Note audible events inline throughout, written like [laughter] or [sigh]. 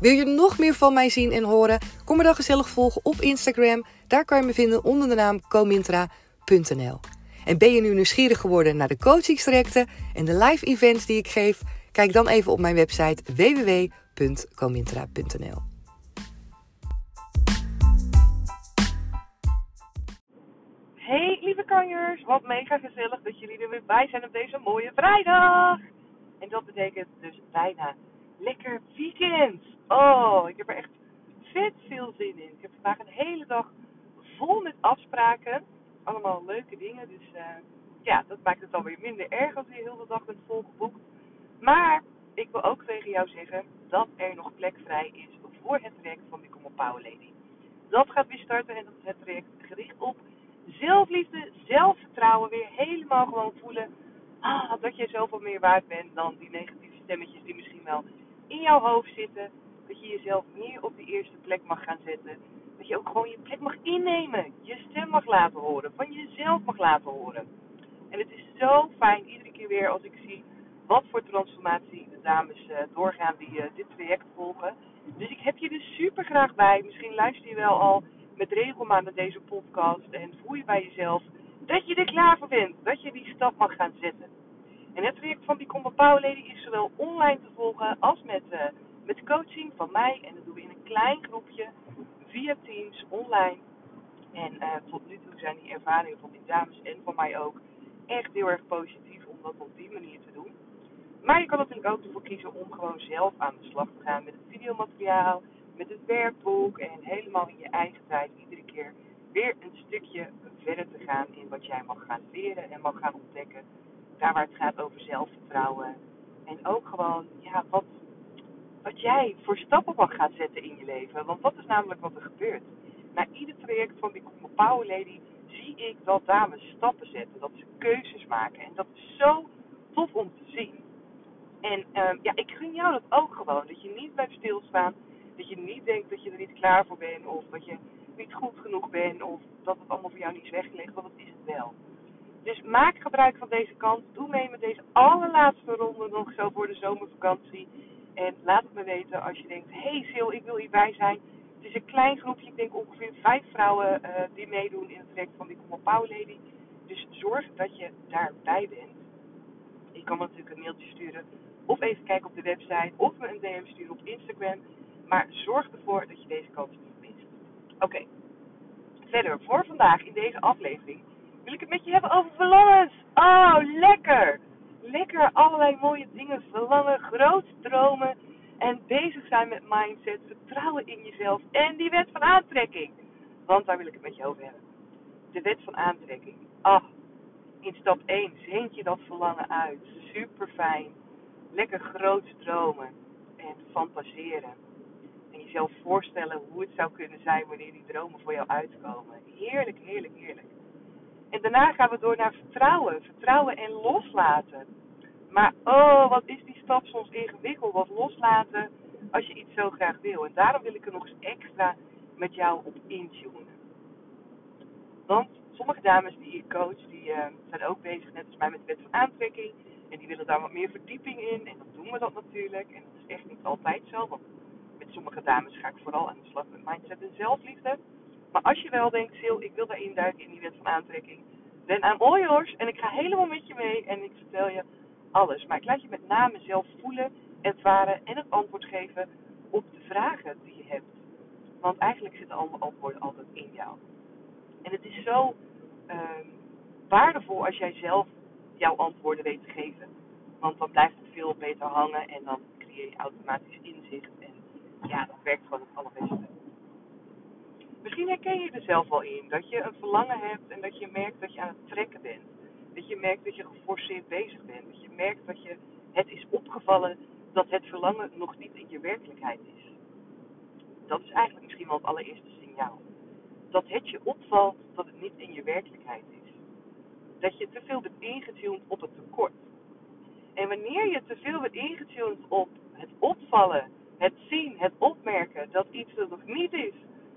Wil je nog meer van mij zien en horen? Kom me dan gezellig volgen op Instagram. Daar kan je me vinden onder de naam comintra.nl. En ben je nu nieuwsgierig geworden naar de coachingstrajecten en de live events die ik geef? Kijk dan even op mijn website www.comintra.nl. Hey lieve kanjers, wat mega gezellig dat jullie er weer bij zijn op deze mooie vrijdag. En dat betekent dus bijna lekker weekend. Oh, ik heb er echt vet veel zin in. Ik heb vandaag een hele dag vol met afspraken. Allemaal leuke dingen, dus uh, ja, dat maakt het alweer minder erg als je heel de dag bent volgeboekt. Maar ik wil ook tegen jou zeggen dat er nog plek vrij is voor het traject van Become a Power Lady. Dat gaat weer starten en dat is het traject gericht op zelfliefde, zelfvertrouwen, weer helemaal gewoon voelen ah, dat je zoveel meer waard bent dan die negatieve stemmetjes die misschien wel in jouw hoofd zitten. Dat je jezelf meer op de eerste plek mag gaan zetten. Dat je ook gewoon je plek mag innemen. Je stem mag laten horen. Van jezelf mag laten horen. En het is zo fijn iedere keer weer als ik zie wat voor transformatie de dames uh, doorgaan die uh, dit traject volgen. Dus ik heb je er super graag bij. Misschien luister je wel al met regelmaat naar deze podcast en voel je bij jezelf dat je er klaar voor bent. Dat je die stap mag gaan zetten. En het traject van Become Power Lady is zowel online te volgen als met, uh, met coaching van mij. En dat doen we in een klein groepje via Teams online. En uh, tot nu toe zijn die ervaringen van die dames en van mij ook echt heel erg positief om dat op die manier te doen. Maar je kan natuurlijk ook ervoor kiezen om gewoon zelf aan de slag te gaan met het videomateriaal, met het werkboek en helemaal in je eigen tijd iedere keer weer een stukje verder te gaan in wat jij mag gaan leren en mag gaan ontdekken. Daar waar het gaat over zelfvertrouwen. En ook gewoon, ja, wat, wat jij voor stappen mag gaan zetten in je leven. Want dat is namelijk wat er gebeurt. Na ieder traject van die Power Lady zie ik dat dames stappen zetten. Dat ze keuzes maken. En dat is zo tof om te zien. En uh, ja, ik gun jou dat ook gewoon. Dat je niet blijft stilstaan. Dat je niet denkt dat je er niet klaar voor bent. Of dat je niet goed genoeg bent. Of dat het allemaal voor jou niet is weggelegd. Want dat is het wel. Dus maak gebruik van deze kans. Doe mee met deze allerlaatste ronde nog zo voor de zomervakantie. En laat het me weten als je denkt, hey Sil, ik wil hierbij zijn. Het is een klein groepje, ik denk ongeveer vijf vrouwen uh, die meedoen in het traject van die Come Power Lady. Dus zorg dat je daarbij bent. Je kan me natuurlijk een mailtje sturen of even kijken op de website of me een DM sturen op Instagram. Maar zorg ervoor dat je deze kans niet mist. Oké, verder voor vandaag in deze aflevering wil ik het met je hebben over verlangens. Oh, lekker! Lekker allerlei mooie dingen verlangen, groot dromen en bezig zijn met mindset, vertrouwen in jezelf en die wet van aantrekking. Want daar wil ik het met je over hebben. De wet van aantrekking. Ah, in stap 1 zend je dat verlangen uit. Super fijn. Lekker groot dromen en fantaseren. En jezelf voorstellen hoe het zou kunnen zijn wanneer die dromen voor jou uitkomen. Heerlijk, heerlijk, heerlijk. En daarna gaan we door naar vertrouwen. Vertrouwen en loslaten. Maar oh, wat is die stap soms ingewikkeld. Wat loslaten als je iets zo graag wil. En daarom wil ik er nog eens extra met jou op intunen. Want sommige dames die ik coach, die uh, zijn ook bezig, net als mij, met de wet van aantrekking. En die willen daar wat meer verdieping in. En dan doen we dat natuurlijk. En dat is echt niet altijd zo. Want met sommige dames ga ik vooral aan de slag met mindset en zelfliefde. Maar als je wel denkt, Sil, ik wil daarin duiken in die wet van aantrekking. Dan I'm all yours. En ik ga helemaal met je mee. En ik vertel je alles. Maar ik laat je met name zelf voelen, ervaren en het antwoord geven op de vragen die je hebt. Want eigenlijk zitten alle antwoorden altijd in jou. En het is zo ehm, waardevol als jij zelf jouw antwoorden weet te geven. Want dan blijft het veel beter hangen en dan creëer je automatisch inzicht. En ja, dat werkt gewoon het allerbeste. Misschien herken je er zelf wel in dat je een verlangen hebt en dat je merkt dat je aan het trekken bent. Dat je merkt dat je geforceerd bezig bent. Dat je merkt dat je het is opgevallen dat het verlangen nog niet in je werkelijkheid is. Dat is eigenlijk misschien wel het allereerste signaal. Dat het je opvalt dat het niet in je werkelijkheid is. Dat je te veel bent ingetuned op het tekort. En wanneer je te veel bent ingetuned op het opvallen, het zien, het opmerken dat iets er nog niet is,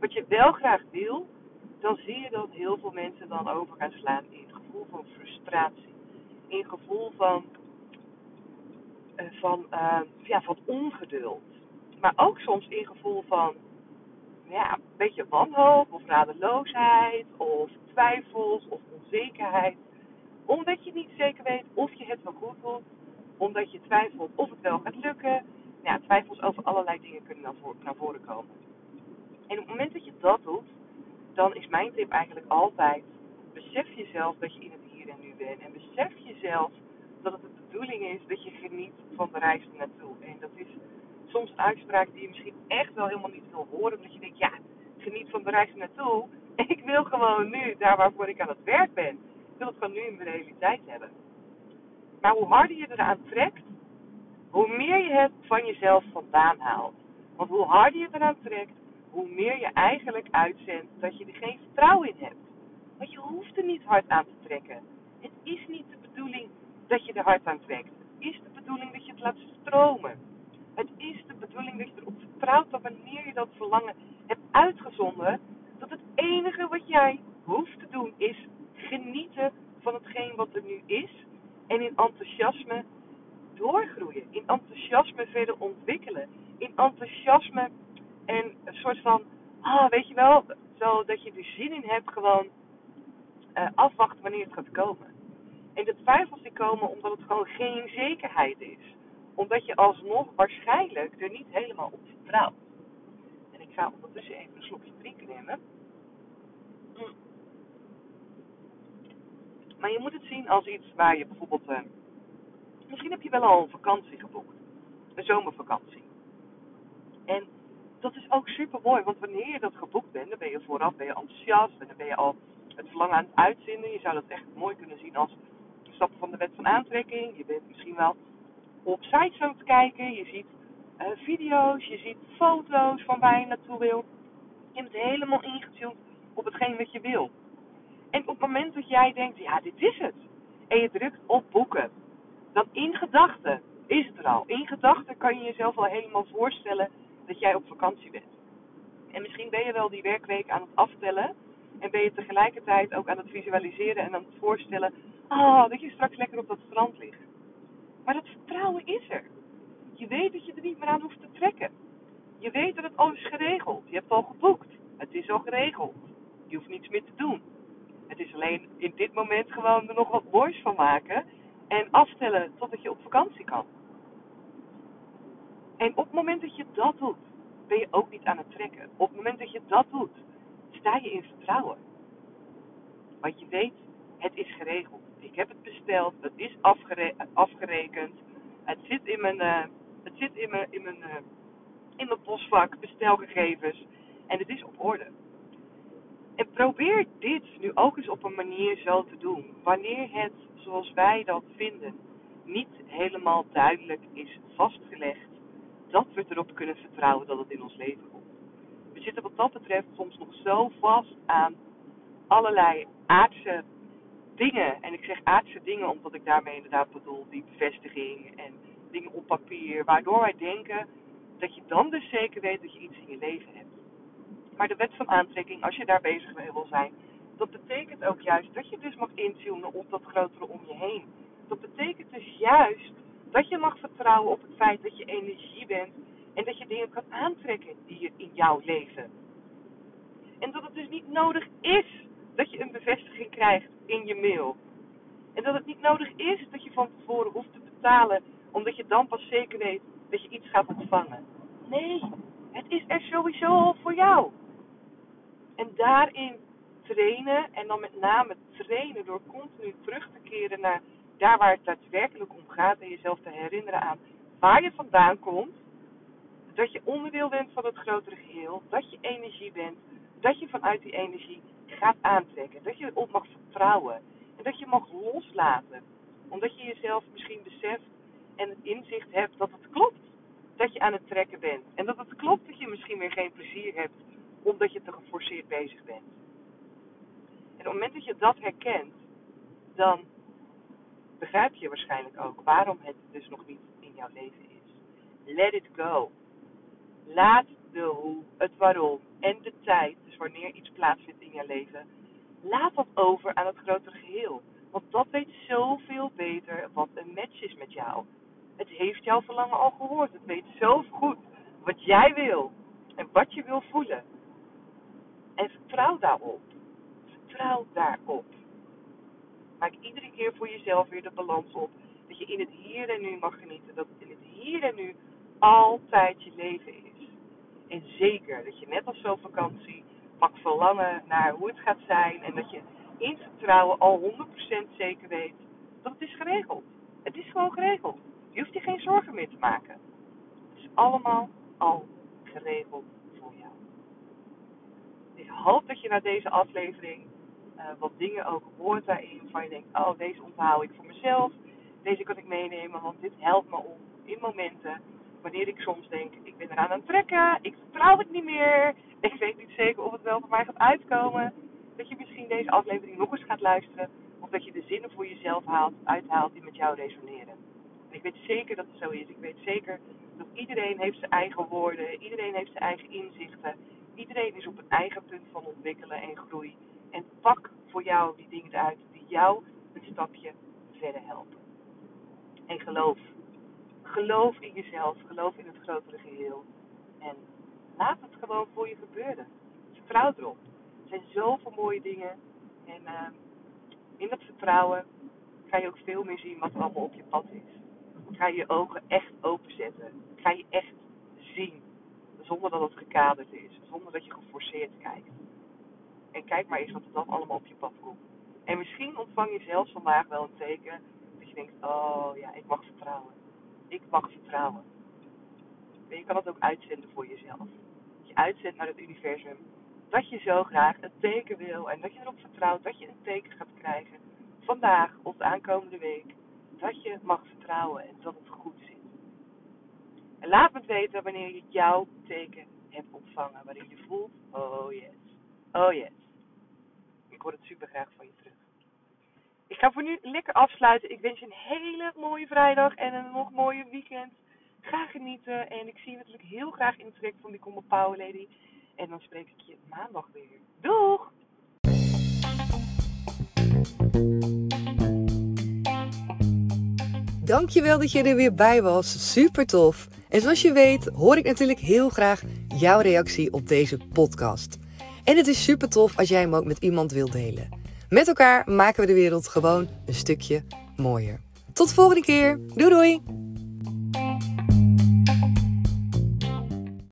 wat je wel graag wil, dan zie je dat heel veel mensen dan over gaan slaan in het gevoel van frustratie. In gevoel van, uh, van, uh, ja, van ongeduld. Maar ook soms in gevoel van ja, een beetje wanhoop of radeloosheid of twijfels of onzekerheid. Omdat je niet zeker weet of je het wel goed doet. Omdat je twijfelt of het wel gaat lukken. Ja, twijfels over allerlei dingen kunnen naar voren komen. En op het moment dat je dat doet, dan is mijn tip eigenlijk altijd: besef jezelf dat je in het hier en nu bent. En besef jezelf dat het de bedoeling is dat je geniet van de reis naartoe. En dat is soms een uitspraak die je misschien echt wel helemaal niet wil horen. Omdat je denkt: ja, geniet van de reis naartoe. [laughs] Ik wil gewoon nu, daar waarvoor ik aan het werk ben, ik wil het gewoon nu in mijn realiteit hebben. Maar hoe harder je eraan trekt, hoe meer je het van jezelf vandaan haalt. Want hoe harder je eraan trekt, hoe meer je eigenlijk uitzendt dat je er geen vertrouwen in hebt. Want je hoeft er niet hard aan te trekken. Het is niet de bedoeling dat je er hard aan trekt. Het is de bedoeling dat je het laat stromen. Het is de bedoeling dat je erop vertrouwt dat wanneer je dat verlangen hebt uitgezonden, dat het enige wat jij hoeft te doen is genieten van hetgeen wat er nu is en in enthousiasme doorgroeien, in enthousiasme verder ontwikkelen, in enthousiasme en een soort van, ah, weet je wel, zo dat je er zin in hebt gewoon uh, afwachten wanneer het gaat komen. En de twijfels die komen omdat het gewoon geen zekerheid is. Omdat je alsnog waarschijnlijk er niet helemaal op vertrouwt. En ik ga ondertussen even een slokje drinken nemen. Maar je moet het zien als iets waar je bijvoorbeeld. Uh, misschien heb je wel al een vakantie geboekt. Een zomervakantie. En dat is ook super mooi, want wanneer je dat geboekt bent, dan ben je vooraf ben je enthousiast en dan ben je al het verlangen aan het uitzenden. Je zou dat echt mooi kunnen zien als stap van de wet van aantrekking. Je bent misschien wel op sites aan het kijken, je ziet uh, video's, je ziet foto's van waar je naartoe wil. Je bent helemaal ingetuned op hetgeen wat je wil. En op het moment dat jij denkt, ja, dit is het. En je drukt op boeken. Dan in gedachten is het er al. In gedachten kan je jezelf al helemaal voorstellen dat jij op vakantie bent. En misschien ben je wel die werkweek aan het aftellen. En ben je tegelijkertijd ook aan het visualiseren en aan het voorstellen. Oh, dat je straks lekker op dat strand ligt. Maar dat vertrouwen is er. Je weet dat je er niet meer aan hoeft te trekken. Je weet dat het al is geregeld. Je hebt al geboekt. Het is al geregeld. Je hoeft niets meer te doen. Het is alleen in dit moment gewoon er nog wat moois van maken. En aftellen totdat je op vakantie kan. En op het moment dat je dat doet, ben je ook niet aan het trekken. Op het moment dat je dat doet, sta je in vertrouwen. Want je weet, het is geregeld. Ik heb het besteld, het is afgere afgerekend. Het zit in mijn, uh, het zit in mijn, in, mijn, uh, in mijn postvak, bestelgegevens. En het is op orde. En probeer dit nu ook eens op een manier zo te doen. Wanneer het, zoals wij dat vinden, niet helemaal duidelijk is vastgelegd dat we erop kunnen vertrouwen dat het in ons leven komt. We zitten wat dat betreft soms nog zo vast aan allerlei aardse dingen. En ik zeg aardse dingen omdat ik daarmee inderdaad bedoel die bevestiging en dingen op papier. Waardoor wij denken dat je dan dus zeker weet dat je iets in je leven hebt. Maar de wet van aantrekking, als je daar bezig mee wil zijn, dat betekent ook juist dat je dus mag intunen op dat grotere om je heen. Dat betekent dus juist dat je mag vertrouwen op het feit dat je energie bent en dat je dingen kan aantrekken die in jouw leven. En dat het dus niet nodig is dat je een bevestiging krijgt in je mail. En dat het niet nodig is dat je van tevoren hoeft te betalen, omdat je dan pas zeker weet dat je iets gaat ontvangen. Nee, Het is er sowieso al voor jou. En daarin trainen en dan met name trainen door continu terug te keren naar daar waar het daadwerkelijk om gaat en jezelf te herinneren aan waar je vandaan komt. Dat je onderdeel bent van het grotere geheel, dat je energie bent, dat je vanuit die energie gaat aantrekken, dat je op mag vertrouwen en dat je mag loslaten. Omdat je jezelf misschien beseft en het inzicht hebt dat het klopt dat je aan het trekken bent. En dat het klopt dat je misschien weer geen plezier hebt omdat je te geforceerd bezig bent. En op het moment dat je dat herkent, dan begrijp je waarschijnlijk ook waarom het dus nog niet in jouw leven is. Let it go. Laat de hoe, het waarom en de tijd, dus wanneer iets plaatsvindt in jouw leven, laat dat over aan het grotere geheel. Want dat weet zoveel beter wat een match is met jou. Het heeft jouw verlangen al gehoord. Het weet zo goed wat jij wil en wat je wil voelen. En vertrouw daarop. Vertrouw daarop. Maak iedere keer voor jezelf weer de balans op. Dat je in het hier en nu mag genieten. Dat in het hier en nu altijd je leven is. En zeker dat je net als zo'n vakantie mag verlangen naar hoe het gaat zijn. En dat je in vertrouwen al 100% zeker weet dat het is geregeld. Het is gewoon geregeld. Je hoeft je geen zorgen meer te maken. Het is allemaal al geregeld voor jou. Ik hoop dat je na deze aflevering uh, wat dingen ook hoort daarin. Van je denkt, oh deze onthoud ik voor mezelf. Deze kan ik meenemen, want dit helpt me om in momenten wanneer ik soms denk, ik ben eraan aan het trekken, ik vertrouw het niet meer, ik weet niet zeker of het wel voor mij gaat uitkomen, dat je misschien deze aflevering nog eens gaat luisteren, of dat je de zinnen voor jezelf haalt, uithaalt die met jou resoneren. En ik weet zeker dat het zo is. Ik weet zeker dat iedereen heeft zijn eigen woorden, iedereen heeft zijn eigen inzichten, iedereen is op een eigen punt van ontwikkelen en groei. En pak voor jou die dingen uit die jou een stapje verder helpen. En geloof. Geloof in jezelf. Geloof in het grotere geheel. En laat het gewoon voor je gebeuren. Vertrouw erop. Er zijn zoveel mooie dingen. En uh, in dat vertrouwen ga je ook veel meer zien wat er allemaal op je pad is. Ga je je ogen echt openzetten. Ga je echt zien. Zonder dat het gekaderd is. Zonder dat je geforceerd kijkt. En kijk maar eens wat er dan allemaal op je pad komt. En misschien ontvang je zelfs vandaag wel een teken dat je denkt, oh ja, ik mag vertrouwen. Ik mag vertrouwen. En je kan het ook uitzenden voor jezelf. Dat je uitzendt naar het universum. Dat je zo graag een teken wil en dat je erop vertrouwt dat je een teken gaat krijgen. Vandaag of de aankomende week. Dat je mag vertrouwen en dat het goed zit. En laat me het weten wanneer je jouw teken hebt ontvangen. Waarin je voelt, oh yes. Oh yes. Ik hoor het super graag van je terug. Ik ga voor nu lekker afsluiten. Ik wens je een hele mooie vrijdag en een nog mooie weekend. Ga genieten en ik zie je natuurlijk heel graag in het traject van Become a Power Lady. En dan spreek ik je maandag weer. Doeg! Dankjewel dat je er weer bij was. Super tof. En zoals je weet hoor ik natuurlijk heel graag jouw reactie op deze podcast. En het is super tof als jij hem ook met iemand wilt delen. Met elkaar maken we de wereld gewoon een stukje mooier. Tot de volgende keer. Doei doei!